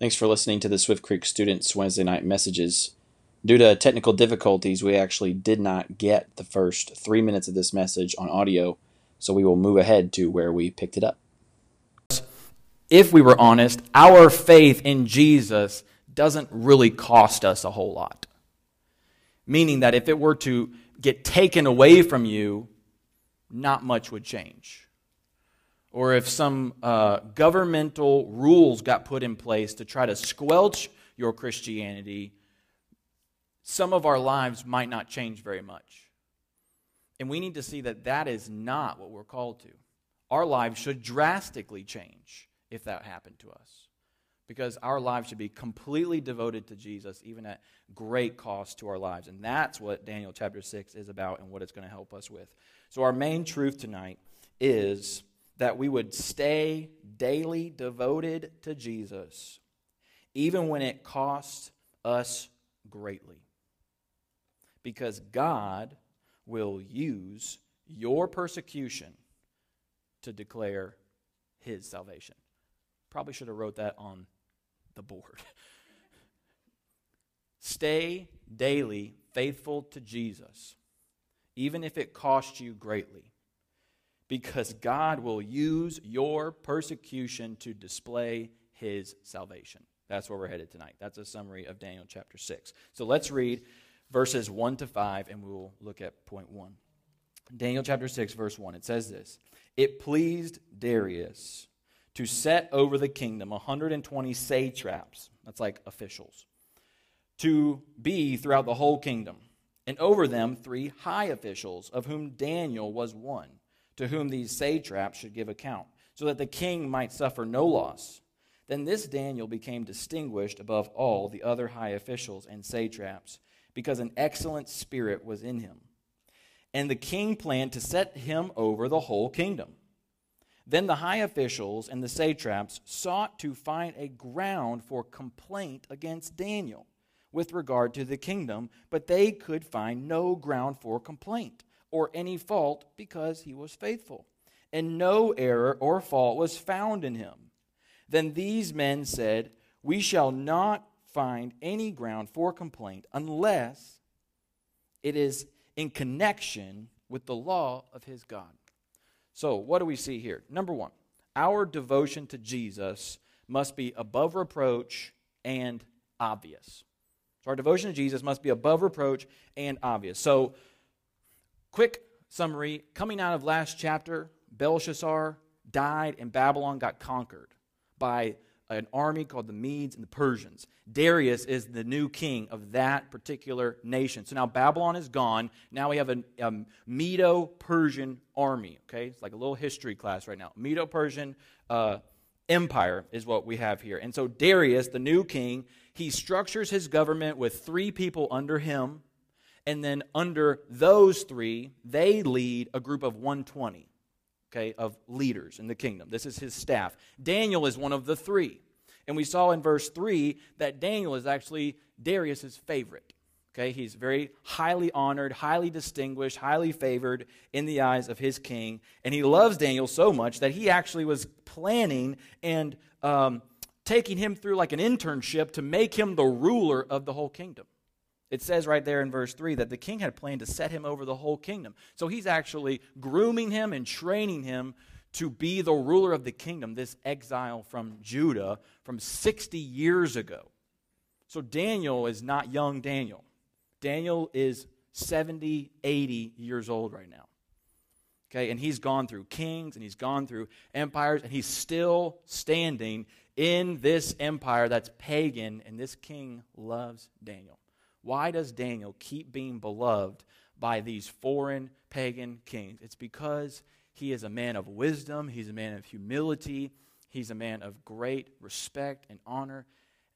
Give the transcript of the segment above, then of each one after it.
Thanks for listening to the Swift Creek Students Wednesday night messages. Due to technical difficulties, we actually did not get the first three minutes of this message on audio, so we will move ahead to where we picked it up. If we were honest, our faith in Jesus doesn't really cost us a whole lot. Meaning that if it were to get taken away from you, not much would change. Or if some uh, governmental rules got put in place to try to squelch your Christianity, some of our lives might not change very much. And we need to see that that is not what we're called to. Our lives should drastically change if that happened to us. Because our lives should be completely devoted to Jesus, even at great cost to our lives. And that's what Daniel chapter 6 is about and what it's going to help us with. So, our main truth tonight is that we would stay daily devoted to Jesus, even when it costs us greatly. Because God will use your persecution to declare his salvation. Probably should have wrote that on the board. Stay daily faithful to Jesus, even if it costs you greatly, because God will use your persecution to display his salvation. That's where we're headed tonight. That's a summary of Daniel chapter 6. So let's read verses 1 to 5, and we will look at point 1. Daniel chapter 6, verse 1. It says this It pleased Darius to set over the kingdom 120 satraps, that's like officials, to be throughout the whole kingdom, and over them three high officials, of whom Daniel was one, to whom these satraps should give account, so that the king might suffer no loss. Then this Daniel became distinguished above all the other high officials and satraps, because an excellent spirit was in him. And the king planned to set him over the whole kingdom. Then the high officials and the satraps sought to find a ground for complaint against Daniel with regard to the kingdom, but they could find no ground for complaint or any fault because he was faithful. And no error or fault was found in him. Then these men said, We shall not find any ground for complaint unless it is in connection with the law of his God. So, what do we see here? Number one, our devotion to Jesus must be above reproach and obvious. So, our devotion to Jesus must be above reproach and obvious. So, quick summary coming out of last chapter, Belshazzar died and Babylon got conquered by an army called the Medes and the Persians. Darius is the new king of that particular nation. So now Babylon is gone. Now we have a, a Medo Persian army. Okay, it's like a little history class right now. Medo Persian uh, empire is what we have here. And so Darius, the new king, he structures his government with three people under him. And then under those three, they lead a group of 120 okay, of leaders in the kingdom. This is his staff. Daniel is one of the three. And we saw in verse 3 that Daniel is actually Darius's favorite. Okay, he's very highly honored, highly distinguished, highly favored in the eyes of his king. And he loves Daniel so much that he actually was planning and um, taking him through like an internship to make him the ruler of the whole kingdom. It says right there in verse 3 that the king had planned to set him over the whole kingdom. So he's actually grooming him and training him to be the ruler of the kingdom, this exile from Judah from 60 years ago. So Daniel is not young Daniel. Daniel is 70, 80 years old right now. Okay, and he's gone through kings and he's gone through empires and he's still standing in this empire that's pagan, and this king loves Daniel. Why does Daniel keep being beloved by these foreign pagan kings? It's because he is a man of wisdom, he's a man of humility, he's a man of great respect and honor,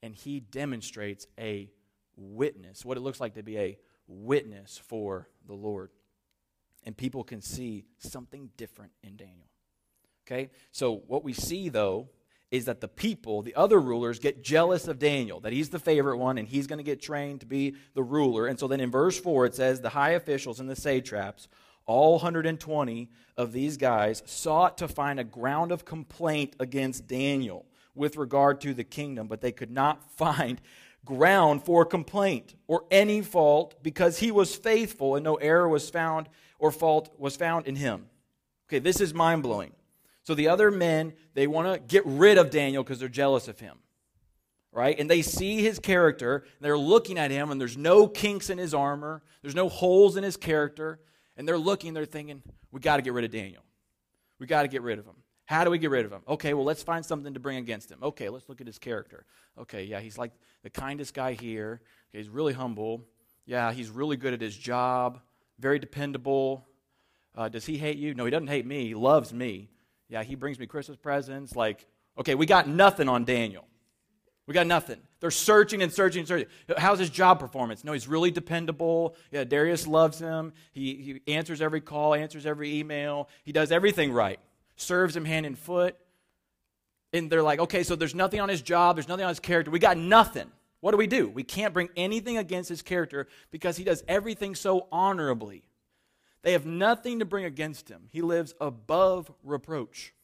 and he demonstrates a witness, what it looks like to be a witness for the Lord. And people can see something different in Daniel. Okay? So, what we see, though, is that the people, the other rulers, get jealous of Daniel, that he's the favorite one and he's going to get trained to be the ruler. And so then in verse 4, it says, The high officials and the satraps, all 120 of these guys, sought to find a ground of complaint against Daniel with regard to the kingdom, but they could not find ground for complaint or any fault because he was faithful and no error was found or fault was found in him. Okay, this is mind blowing. So the other men, they want to get rid of Daniel because they're jealous of him. Right? And they see his character, they're looking at him, and there's no kinks in his armor, there's no holes in his character, and they're looking, they're thinking, we got to get rid of Daniel. We got to get rid of him. How do we get rid of him? Okay, well, let's find something to bring against him. Okay, let's look at his character. Okay, yeah, he's like the kindest guy here. Okay, he's really humble. Yeah, he's really good at his job, very dependable. Uh, does he hate you? No, he doesn't hate me. He loves me. Yeah, he brings me Christmas presents. Like, okay, we got nothing on Daniel. We got nothing. They're searching and searching and searching. How's his job performance? No, he's really dependable. Yeah, Darius loves him. He, he answers every call, answers every email. He does everything right serves him hand and foot. And they're like, okay, so there's nothing on his job, there's nothing on his character. We got nothing. What do we do? We can't bring anything against his character because he does everything so honorably. They have nothing to bring against him. He lives above reproach.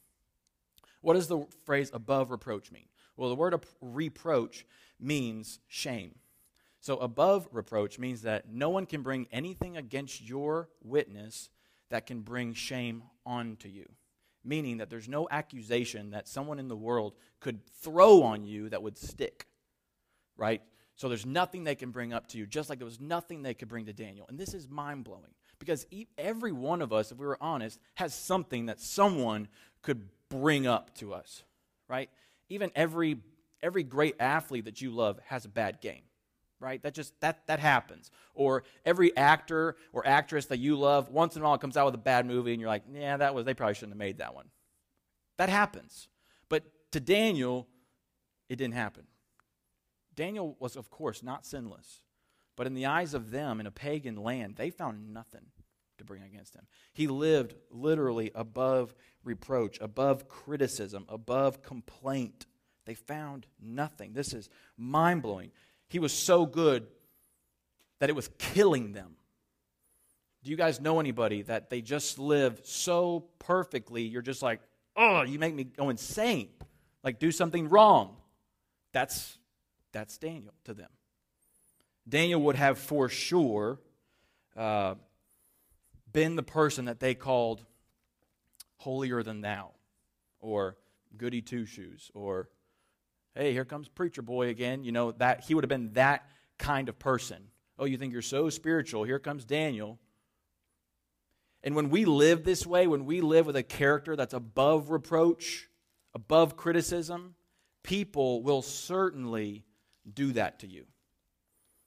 What does the phrase above reproach mean? Well, the word reproach means shame. So, above reproach means that no one can bring anything against your witness that can bring shame onto you meaning that there's no accusation that someone in the world could throw on you that would stick, right? So there's nothing they can bring up to you, just like there was nothing they could bring to Daniel. And this is mind blowing because every one of us, if we were honest, has something that someone could bring up to us, right? Even every every great athlete that you love has a bad game right? That just that that happens. Or every actor or actress that you love once in a while comes out with a bad movie and you're like yeah that was they probably shouldn't have made that one. That happens. But to daniel it didn't happen. Daniel was of course not sinless but in the eyes of them in a pagan land they found nothing to bring against him he lived literally above reproach above criticism above complaint they found nothing this is mind-blowing he was so good that it was killing them. Do you guys know anybody that they just live so perfectly, you're just like, oh, you make me go insane. Like do something wrong. That's that's Daniel to them. Daniel would have for sure uh, been the person that they called holier than thou, or goody two shoes, or hey, here comes preacher boy again. You know, that he would have been that kind of person. Oh, you think you're so spiritual? Here comes Daniel. And when we live this way, when we live with a character that's above reproach, above criticism, people will certainly do that to you.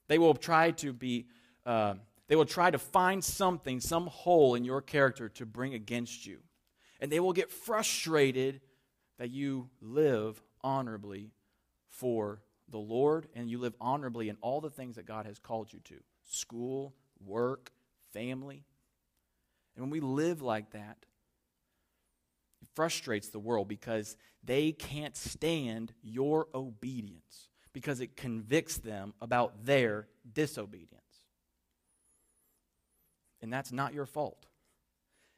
They will try to be, uh, they will try to find something, some hole in your character to bring against you. And they will get frustrated that you live honorably for the Lord and you live honorably in all the things that God has called you to school, work, family. And when we live like that, it frustrates the world because they can't stand your obedience because it convicts them about their disobedience. And that's not your fault.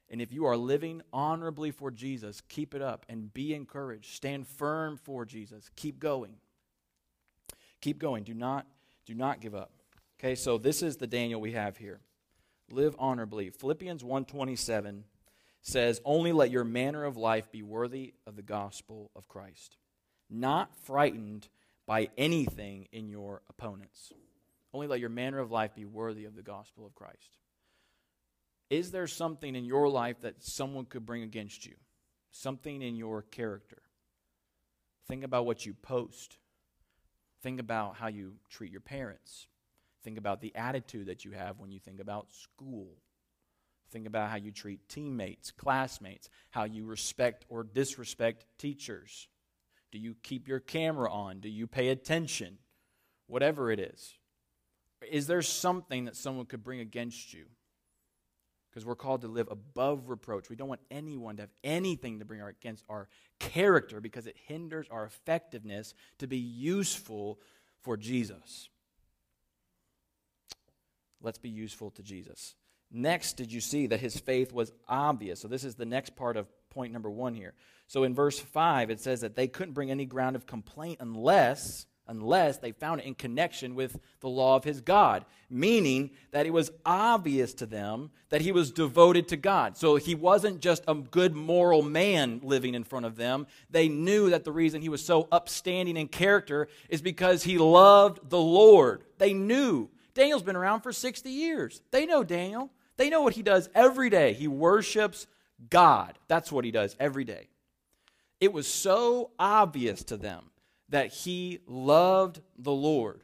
And if you are living honorably for Jesus, keep it up and be encouraged. Stand firm for Jesus. Keep going. Keep going. Do not, do not give up. Okay, so this is the Daniel we have here. Live honorably. Philippians 127 says, Only let your manner of life be worthy of the gospel of Christ, not frightened by anything in your opponents. Only let your manner of life be worthy of the gospel of Christ. Is there something in your life that someone could bring against you? Something in your character? Think about what you post. Think about how you treat your parents. Think about the attitude that you have when you think about school. Think about how you treat teammates, classmates, how you respect or disrespect teachers. Do you keep your camera on? Do you pay attention? Whatever it is. Is there something that someone could bring against you? because we're called to live above reproach. We don't want anyone to have anything to bring against our character because it hinders our effectiveness to be useful for Jesus. Let's be useful to Jesus. Next, did you see that his faith was obvious? So, this is the next part of point number one here. So in verse 5, it says that they couldn't bring any ground of complaint unless unless they found it in connection with the law of his God, meaning that it was obvious to them that he was devoted to God. So he wasn't just a good moral man living in front of them. They knew that the reason he was so upstanding in character is because he loved the Lord. They knew. Daniel's been around for 60 years. They know Daniel. They know what he does every day. He worships God. That's what he does every day. It was so obvious to them that he loved the Lord.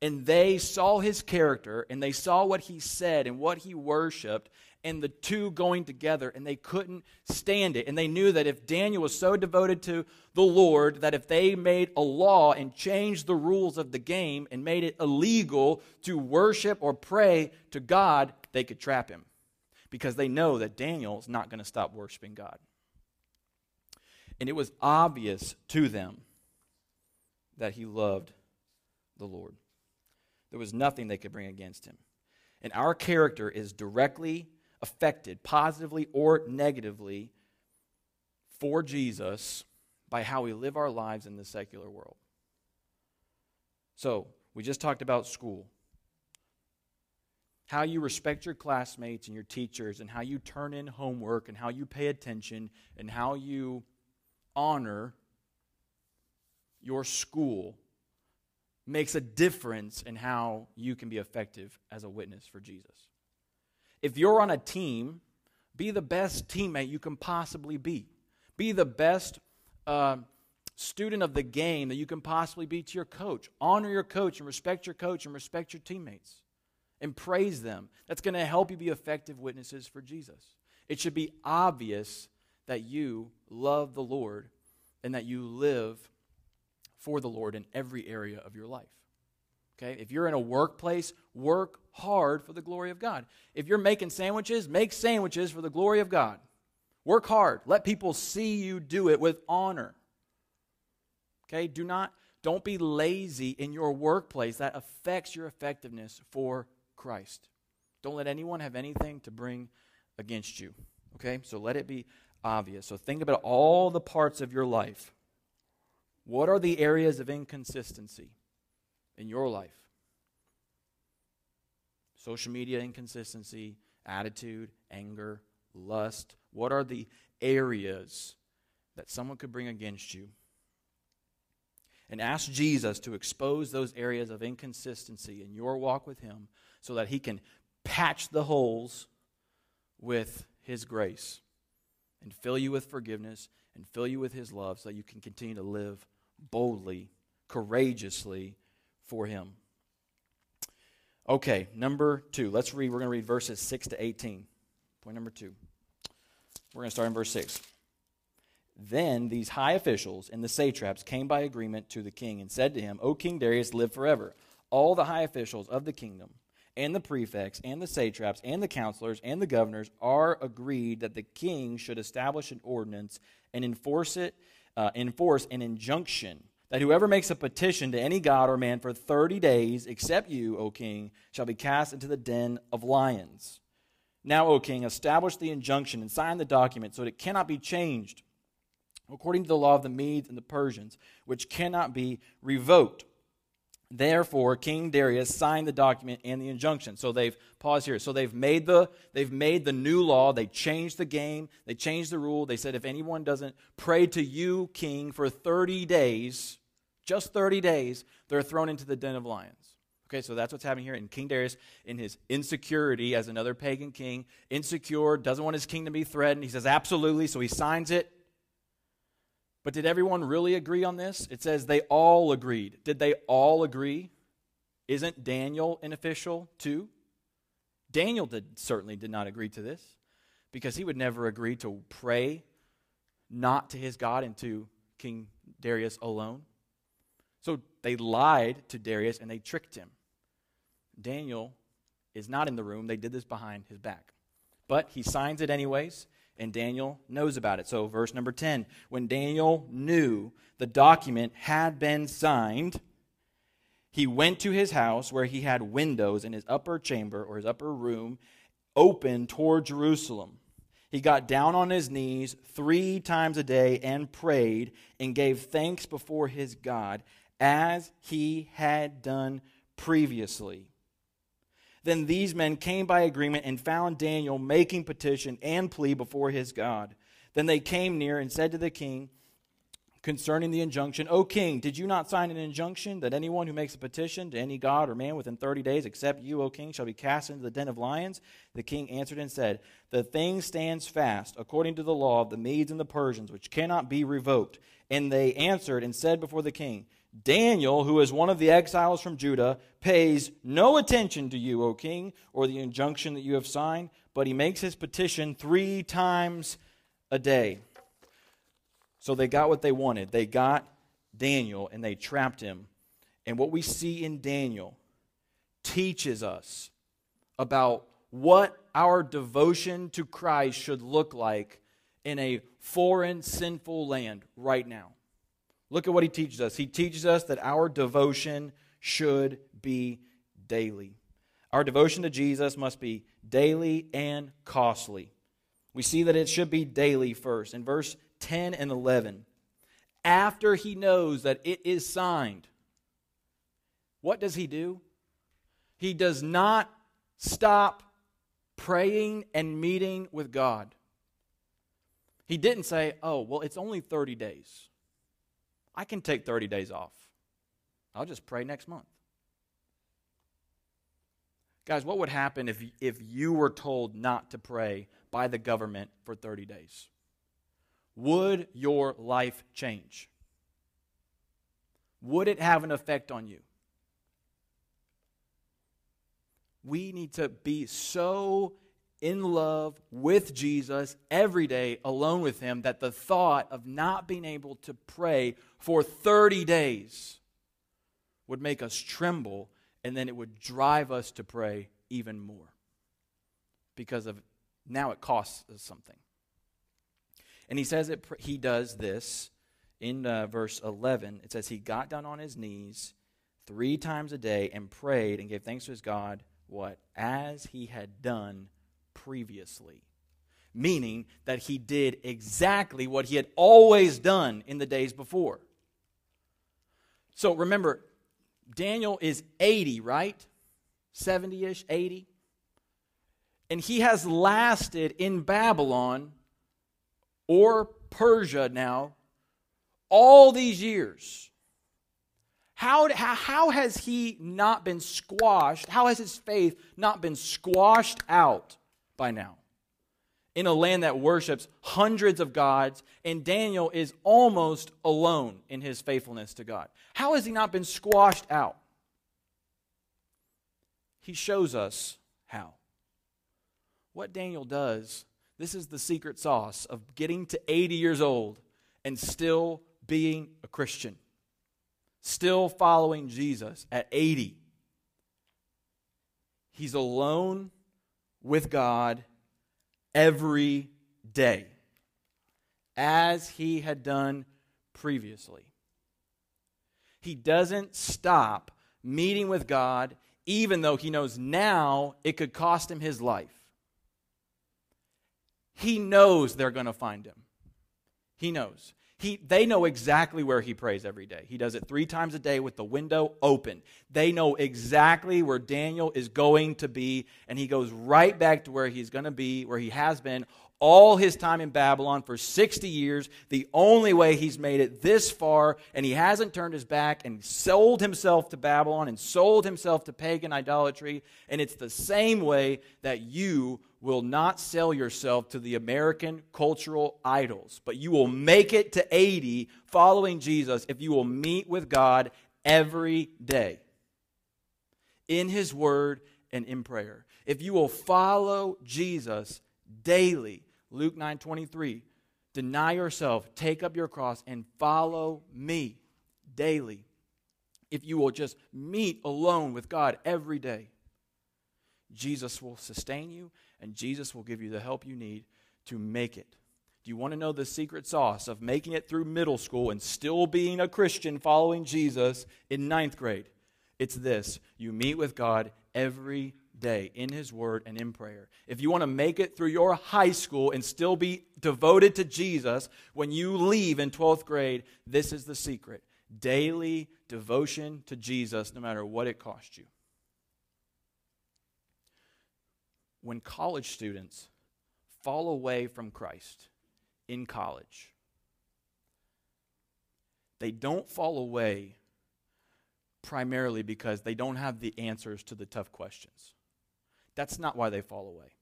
And they saw his character and they saw what he said and what he worshiped and the two going together and they couldn't stand it. And they knew that if Daniel was so devoted to the Lord that if they made a law and changed the rules of the game and made it illegal to worship or pray to God, they could trap him because they know that Daniel's not going to stop worshiping God. And it was obvious to them that he loved the Lord. There was nothing they could bring against him. And our character is directly affected, positively or negatively, for Jesus by how we live our lives in the secular world. So, we just talked about school. How you respect your classmates and your teachers, and how you turn in homework, and how you pay attention, and how you honor your school makes a difference in how you can be effective as a witness for Jesus. If you're on a team, be the best teammate you can possibly be. Be the best uh, student of the game that you can possibly be to your coach. Honor your coach and respect your coach and respect your teammates and praise them. That's going to help you be effective witnesses for Jesus. It should be obvious that you love the Lord and that you live for the Lord in every area of your life. Okay? If you're in a workplace, work hard for the glory of God. If you're making sandwiches, make sandwiches for the glory of God. Work hard. Let people see you do it with honor. Okay? Do not don't be lazy in your workplace. That affects your effectiveness for Christ. Don't let anyone have anything to bring against you. Okay? So let it be obvious. So think about all the parts of your life what are the areas of inconsistency in your life? Social media inconsistency, attitude, anger, lust. What are the areas that someone could bring against you? And ask Jesus to expose those areas of inconsistency in your walk with Him so that He can patch the holes with His grace and fill you with forgiveness and fill you with His love so that you can continue to live boldly, courageously for Him. Okay, number two. Let's read. We're going to read verses 6 to 18. Point number two. We're going to start in verse 6. Then these high officials and the satraps came by agreement to the king and said to him, O King Darius, live forever. All the high officials of the kingdom and the prefects and the satraps and the counselors and the governors are agreed that the king should establish an ordinance and enforce it uh, enforce an injunction that whoever makes a petition to any god or man for 30 days, except you, O king, shall be cast into the den of lions. Now, O king, establish the injunction and sign the document so that it cannot be changed according to the law of the Medes and the Persians, which cannot be revoked. Therefore, King Darius signed the document and the injunction. So they've paused here. So they've made the they've made the new law. They changed the game. They changed the rule. They said if anyone doesn't pray to you, King, for 30 days, just 30 days, they're thrown into the den of lions. Okay, so that's what's happening here. And King Darius, in his insecurity as another pagan king, insecure, doesn't want his kingdom to be threatened. He says, absolutely. So he signs it. But did everyone really agree on this? It says they all agreed. Did they all agree? Isn't Daniel an official too? Daniel did, certainly did not agree to this because he would never agree to pray not to his God and to King Darius alone. So they lied to Darius and they tricked him. Daniel is not in the room. They did this behind his back. But he signs it anyways and Daniel knows about it. So, verse number 10 when Daniel knew the document had been signed, he went to his house where he had windows in his upper chamber or his upper room open toward Jerusalem. He got down on his knees three times a day and prayed and gave thanks before his God as he had done previously. Then these men came by agreement and found Daniel making petition and plea before his God. Then they came near and said to the king, concerning the injunction, O king, did you not sign an injunction that anyone who makes a petition to any god or man within 30 days, except you, O king, shall be cast into the den of lions? The king answered and said, The thing stands fast according to the law of the Medes and the Persians, which cannot be revoked. And they answered and said before the king, Daniel, who is one of the exiles from Judah, pays no attention to you, O king, or the injunction that you have signed, but he makes his petition three times a day. So they got what they wanted. They got Daniel and they trapped him. And what we see in Daniel teaches us about what our devotion to Christ should look like in a foreign, sinful land right now. Look at what he teaches us. He teaches us that our devotion should be daily. Our devotion to Jesus must be daily and costly. We see that it should be daily first. In verse 10 and 11, after he knows that it is signed, what does he do? He does not stop praying and meeting with God. He didn't say, oh, well, it's only 30 days. I can take 30 days off. I'll just pray next month. Guys, what would happen if, if you were told not to pray by the government for 30 days? Would your life change? Would it have an effect on you? We need to be so in love with Jesus every day, alone with Him, that the thought of not being able to pray for 30 days would make us tremble, and then it would drive us to pray even more. Because of now it costs us something. And he says it, he does this in uh, verse 11. It says, He got down on his knees three times a day and prayed and gave thanks to his God, what? As he had done previously. Meaning that he did exactly what he had always done in the days before. So remember, Daniel is 80, right? 70 ish, 80. And he has lasted in Babylon or Persia now all these years. How, how, how has he not been squashed? How has his faith not been squashed out by now? In a land that worships hundreds of gods, and Daniel is almost alone in his faithfulness to God. How has he not been squashed out? He shows us how. What Daniel does this is the secret sauce of getting to 80 years old and still being a Christian, still following Jesus at 80. He's alone with God every day, as he had done previously. He doesn't stop meeting with God, even though he knows now it could cost him his life. He knows they're going to find him. He knows. He, they know exactly where he prays every day. He does it three times a day with the window open. They know exactly where Daniel is going to be, and he goes right back to where he's going to be, where he has been all his time in Babylon for 60 years. The only way he's made it this far, and he hasn't turned his back and sold himself to Babylon and sold himself to pagan idolatry. And it's the same way that you will not sell yourself to the American cultural idols, but you will make it to 80 following Jesus if you will meet with God every day in His Word and in prayer. If you will follow Jesus daily, Luke 9 23. Deny yourself, take up your cross, and follow me daily. If you will just meet alone with God every day, Jesus will sustain you and Jesus will give you the help you need to make it. Do you want to know the secret sauce of making it through middle school and still being a Christian following Jesus in ninth grade? It's this you meet with God every day in His Word and in prayer. If you want to make it through your high school and still be devoted to Jesus when you leave in 12th grade, this is the secret daily devotion to Jesus, no matter what it costs you. When college students fall away from Christ in college, they don't fall away primarily because they don't have the answers to the tough questions. That's not why they fall away.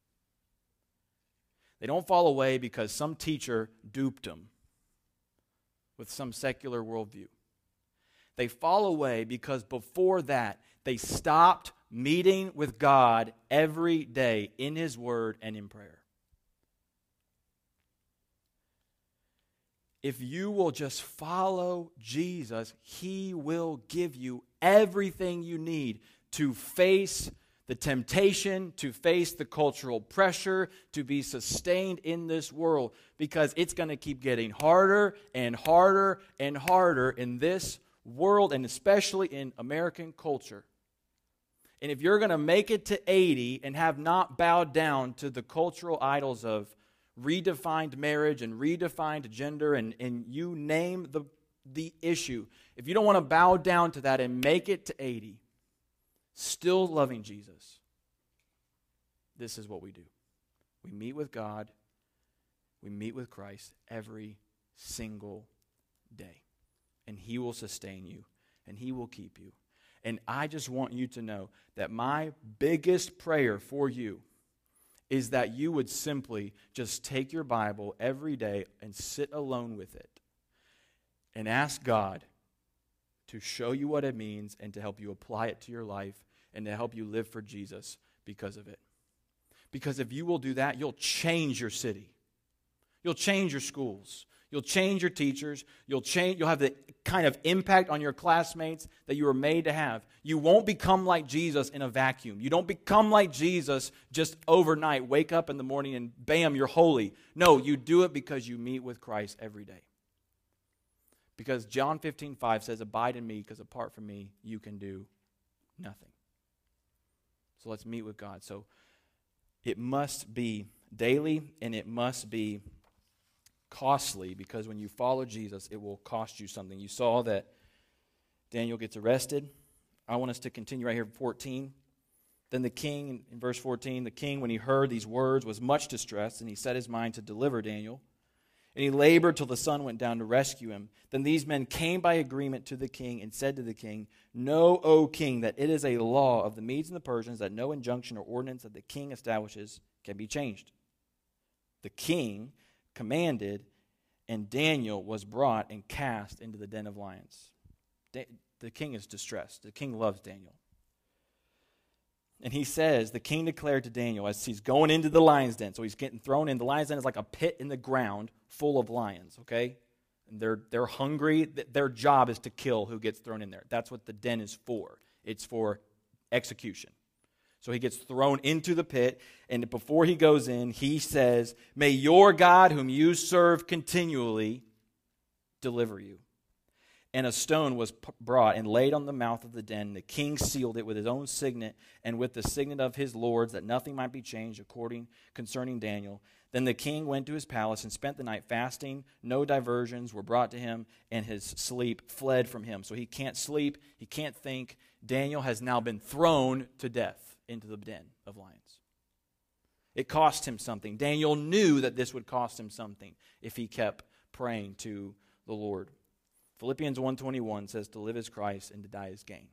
They don't fall away because some teacher duped them with some secular worldview. They fall away because before that, they stopped meeting with God every day in His Word and in prayer. If you will just follow Jesus, He will give you everything you need to face the temptation, to face the cultural pressure, to be sustained in this world because it's going to keep getting harder and harder and harder in this world and especially in American culture. And if you're going to make it to 80 and have not bowed down to the cultural idols of redefined marriage and redefined gender and, and you name the, the issue, if you don't want to bow down to that and make it to 80, still loving Jesus, this is what we do. We meet with God, we meet with Christ every single day and He will sustain you, and He will keep you. And I just want you to know that my biggest prayer for you is that you would simply just take your Bible every day and sit alone with it and ask God to show you what it means and to help you apply it to your life and to help you live for Jesus because of it. Because if you will do that, you'll change your city. You'll change your schools. You'll change your teachers. You'll change you'll have the kind of impact on your classmates that you were made to have. You won't become like Jesus in a vacuum. You don't become like Jesus just overnight. Wake up in the morning and bam, you're holy. No, you do it because you meet with Christ every day. Because John 15, 5 says, Abide in me, because apart from me, you can do nothing. So let's meet with God. So it must be daily and it must be costly because when you follow Jesus, it will cost you something. You saw that Daniel gets arrested. I want us to continue right here, 14. Then the king, in verse 14, the king, when he heard these words, was much distressed, and he set his mind to deliver Daniel. And he labored till the sun went down to rescue him. Then these men came by agreement to the king and said to the king, Know, O king, that it is a law of the Medes and the Persians that no injunction or ordinance that the king establishes can be changed. The king commanded, and Daniel was brought and cast into the den of lions. the king is distressed. The king loves Daniel. And he says, the king declared to Daniel as he's going into the lion's den. So he's getting thrown in. The lion's den is like a pit in the ground full of lions, okay? And they're, they're hungry. Their job is to kill who gets thrown in there. That's what the den is for. It's for execution. So he gets thrown into the pit, and before he goes in, he says, May your God, whom you serve continually, deliver you. And a stone was brought and laid on the mouth of the den. The king sealed it with his own signet and with the signet of his lords, that nothing might be changed according concerning Daniel. Then the king went to his palace and spent the night fasting. No diversions were brought to him, and his sleep fled from him. So he can't sleep, he can't think. Daniel has now been thrown to death into the den of lions. It cost him something. Daniel knew that this would cost him something if he kept praying to the Lord. Philippians 1:21 says to live as Christ and to die as gain.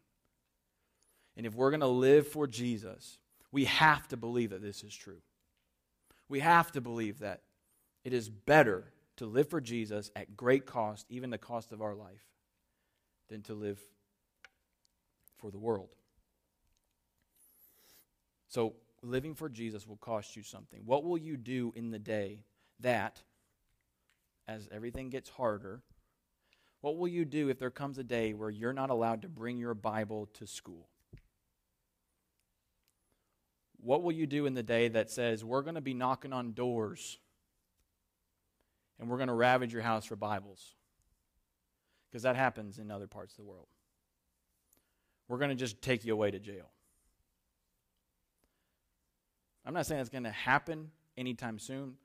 And if we're going to live for Jesus, we have to believe that this is true. We have to believe that it is better to live for Jesus at great cost, even the cost of our life, than to live for the world. So, living for Jesus will cost you something. What will you do in the day that, as everything gets harder, what will you do if there comes a day where you're not allowed to bring your Bible to school? What will you do in the day that says, we're going to be knocking on doors and we're going to ravage your house for Bibles? Because that happens in other parts of the world. We're going to just take you away to jail. I'm not saying it's going to happen anytime soon.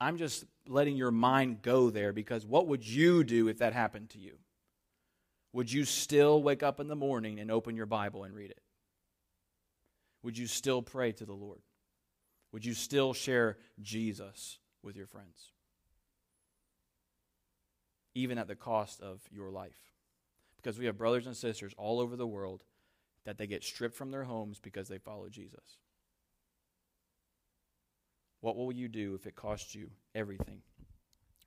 I'm just letting your mind go there because what would you do if that happened to you? Would you still wake up in the morning and open your Bible and read it? Would you still pray to the Lord? Would you still share Jesus with your friends? Even at the cost of your life. Because we have brothers and sisters all over the world that they get stripped from their homes because they follow Jesus. What will you do if it costs you everything?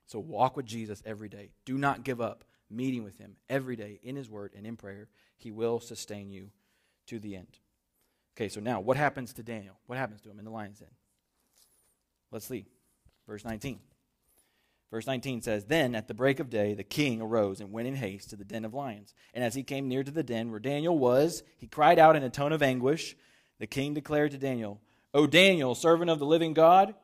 So walk with Jesus every day. Do not give up meeting with him every day in his word and in prayer. He will sustain you to the end. Okay, so now what happens to Daniel? What happens to him in the lion's den? Let's see. Verse 19. Verse 19 says, Then at the break of day, the king arose and went in haste to the den of lions. And as he came near to the den where Daniel was, he cried out in a tone of anguish. The king declared to Daniel, O Daniel, servant of the living God,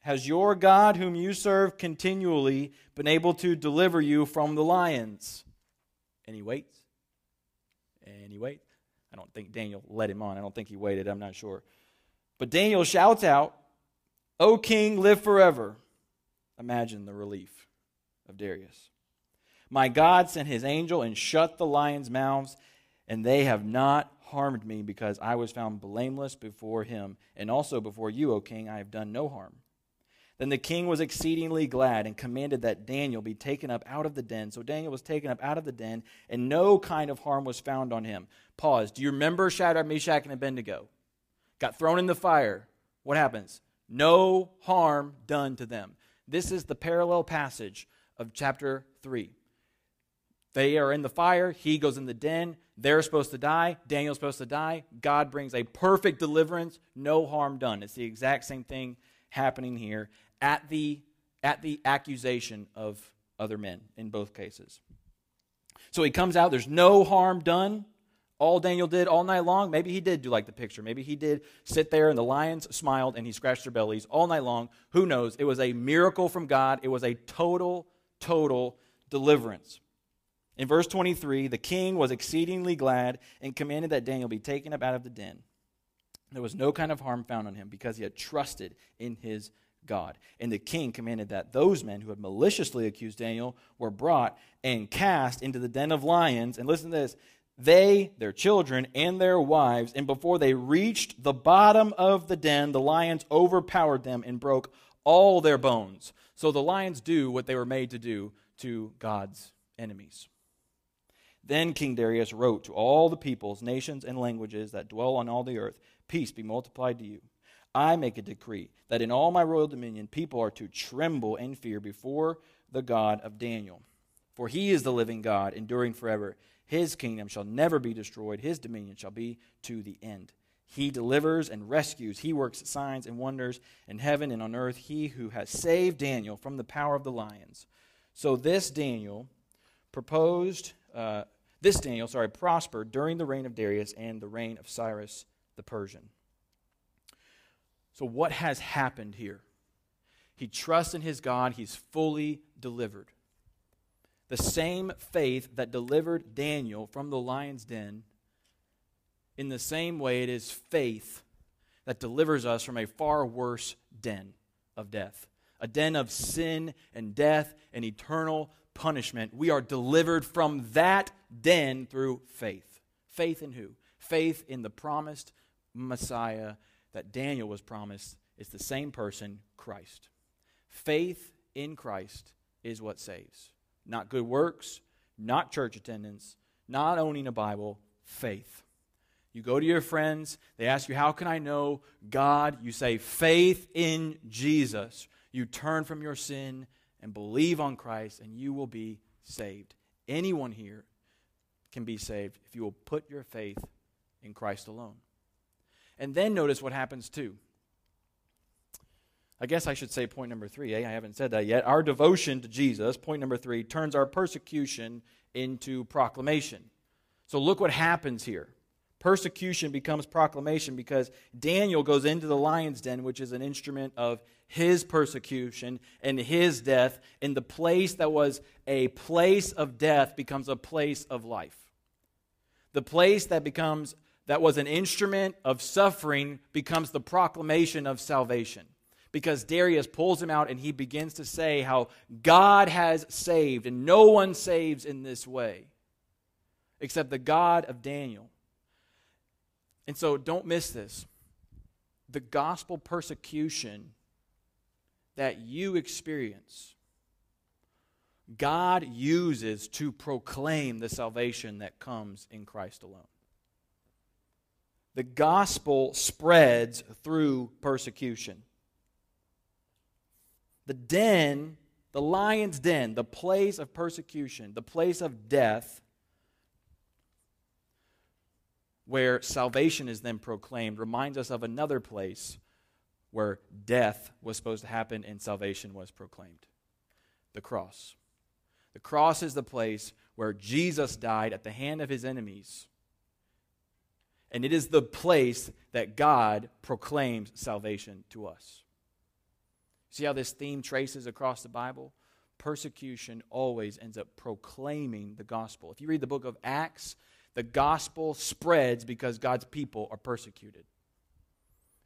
has your God, whom you serve continually, been able to deliver you from the lions? And he waits. And he waits. I don't think Daniel led him on. I don't think he waited. I'm not sure. But Daniel shouts out, O king, live forever. Imagine the relief of Darius. My God sent his angel and shut the lions' mouths, and they have not harmed me because I was found blameless before him, and also before you, O king, I have done no harm. Then the king was exceedingly glad and commanded that Daniel be taken up out of the den. So Daniel was taken up out of the den, and no kind of harm was found on him. Pause. Do you remember Shadrach, Meshach, and Abednego? Got thrown in the fire. What happens? No harm done to them. This is the parallel passage of chapter 3. They are in the fire. He goes in the den. They're supposed to die. Daniel's supposed to die. God brings a perfect deliverance. No harm done. It's the exact same thing happening here at the, at the accusation of other men in both cases. So he comes out, there's no harm done. All Daniel did all night long, maybe he did do like the picture. Maybe he did sit there and the lions smiled and he scratched their bellies all night long. Who knows? It was a miracle from God. It was a total, total deliverance. In verse 23, the king was exceedingly glad and commanded that Daniel be taken up out of the den. There was no kind of harm found on him because he had trusted in his God. And the king commanded that those men who had maliciously accused Daniel were brought and cast into the den of lions. And listen to this they, their children, and their wives, and before they reached the bottom of the den, the lions overpowered them and broke all their bones. So the lions do what they were made to do to God's enemies. Then King Darius wrote to all the peoples, nations, and languages that dwell on all the earth Peace be multiplied to you. I make a decree that in all my royal dominion people are to tremble and fear before the God of Daniel. For he is the living God, enduring forever. His kingdom shall never be destroyed, his dominion shall be to the end. He delivers and rescues. He works signs and wonders in heaven and on earth. He who has saved Daniel from the power of the lions. So this Daniel proposed, uh, this Daniel, sorry, prospered during the reign of Darius and the reign of Cyrus the Persian. So, what has happened here? He trusts in his God, he's fully delivered. The same faith that delivered Daniel from the lion's den, in the same way, it is faith that delivers us from a far worse den of death a den of sin and death and eternal punishment. We are delivered from that den through faith. Faith in who? Faith in the promised Messiah that Daniel was promised is the same person, Christ. Faith in Christ is what saves. Not good works, not church attendance, not owning a Bible, faith. You go to your friends, they ask you, How can I know God? You say, Faith in Jesus. You turn from your sin and believe on Christ, and you will be saved. Anyone here can be saved if you will put your faith in Christ alone. And then notice what happens too. I guess I should say point number three. Eh? I haven't said that yet. Our devotion to Jesus, point number three, turns our persecution into proclamation. So look what happens here. Persecution becomes proclamation because Daniel goes into the lion's den, which is an instrument of his persecution and his death, and the place that was a place of death becomes a place of life. The place that becomes that was an instrument of suffering becomes the proclamation of salvation. Because Darius pulls him out and he begins to say how God has saved, and no one saves in this way except the God of Daniel. And so don't miss this. The gospel persecution that you experience, God uses to proclaim the salvation that comes in Christ alone. The gospel spreads through persecution. The den, the lion's den, the place of persecution, the place of death, where salvation is then proclaimed, reminds us of another place where death was supposed to happen and salvation was proclaimed the cross. The cross is the place where Jesus died at the hand of his enemies. And it is the place that God proclaims salvation to us. See how this theme traces across the Bible? Persecution always ends up proclaiming the gospel. If you read the book of Acts, the gospel spreads because God's people are persecuted.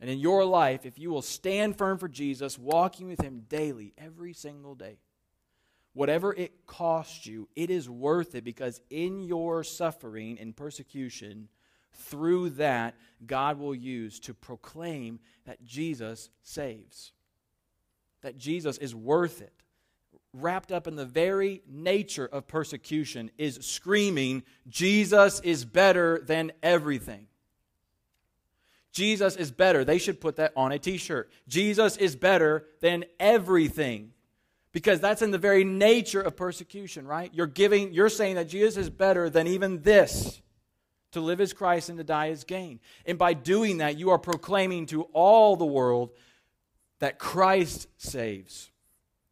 And in your life, if you will stand firm for Jesus, walking with Him daily, every single day, whatever it costs you, it is worth it because in your suffering and persecution, through that, God will use to proclaim that Jesus saves, that Jesus is worth it wrapped up in the very nature of persecution, is screaming, Jesus is better than everything. Jesus is better. They should put that on a t shirt. Jesus is better than everything. Because that's in the very nature of persecution, right? You're giving, you're saying that Jesus is better than even this. To live as Christ and to die as gain. And by doing that, you are proclaiming to all the world that Christ saves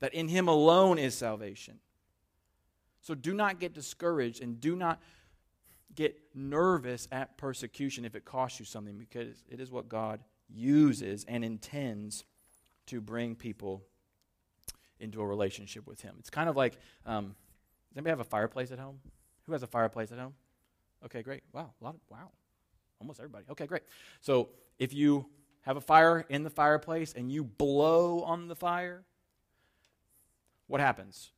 that in Him alone is salvation. So do not get discouraged and do not get nervous at persecution if it costs you something because it is what God uses and intends to bring people into a relationship with Him. It's kind of like um, does anybody have a fireplace at home? Who has a fireplace at home? Okay, great. Wow, a lot of, wow. Almost everybody. Okay, great. So if you have a fire in the fireplace and you blow on the fire, what happens?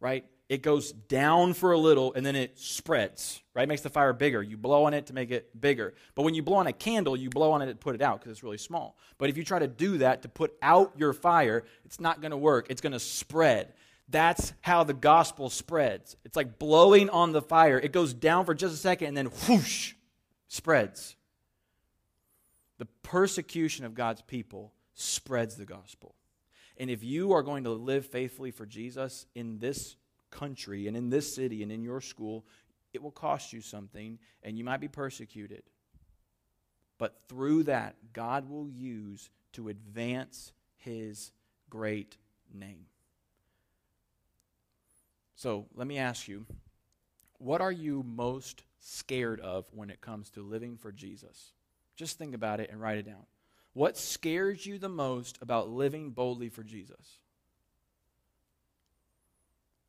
Right? It goes down for a little and then it spreads, right? It makes the fire bigger. You blow on it to make it bigger. But when you blow on a candle, you blow on it to put it out because it's really small. But if you try to do that to put out your fire, it's not going to work. It's going to spread. That's how the gospel spreads. It's like blowing on the fire. It goes down for just a second and then whoosh, spreads. The persecution of God's people spreads the gospel. And if you are going to live faithfully for Jesus in this country and in this city and in your school, it will cost you something and you might be persecuted. But through that, God will use to advance his great name. So let me ask you what are you most scared of when it comes to living for Jesus? Just think about it and write it down. What scares you the most about living boldly for Jesus?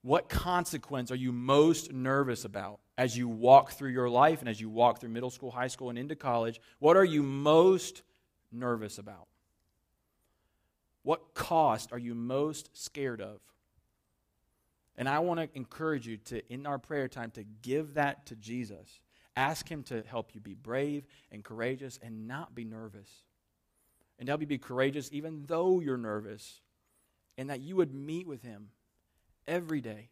What consequence are you most nervous about as you walk through your life and as you walk through middle school, high school, and into college? What are you most nervous about? What cost are you most scared of? And I want to encourage you to, in our prayer time, to give that to Jesus. Ask Him to help you be brave and courageous and not be nervous and help you be courageous even though you're nervous, and that you would meet with Him every day.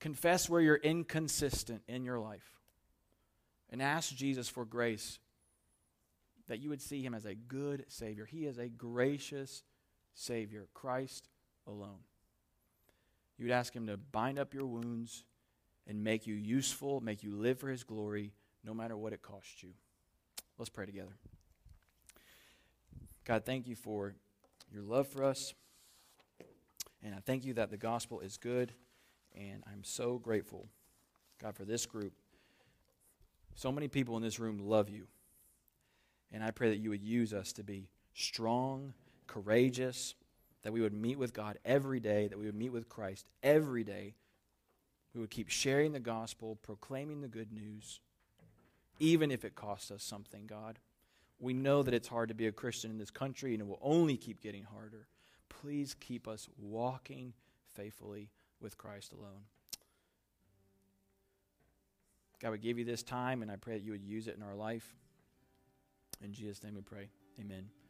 Confess where you're inconsistent in your life, and ask Jesus for grace that you would see Him as a good Savior. He is a gracious Savior, Christ alone. You would ask Him to bind up your wounds and make you useful, make you live for His glory, no matter what it costs you. Let's pray together. God, thank you for your love for us. And I thank you that the gospel is good. And I'm so grateful, God, for this group. So many people in this room love you. And I pray that you would use us to be strong, courageous, that we would meet with God every day, that we would meet with Christ every day. We would keep sharing the gospel, proclaiming the good news, even if it costs us something, God. We know that it's hard to be a Christian in this country, and it will only keep getting harder. Please keep us walking faithfully with Christ alone. God, we give you this time, and I pray that you would use it in our life. In Jesus' name we pray. Amen.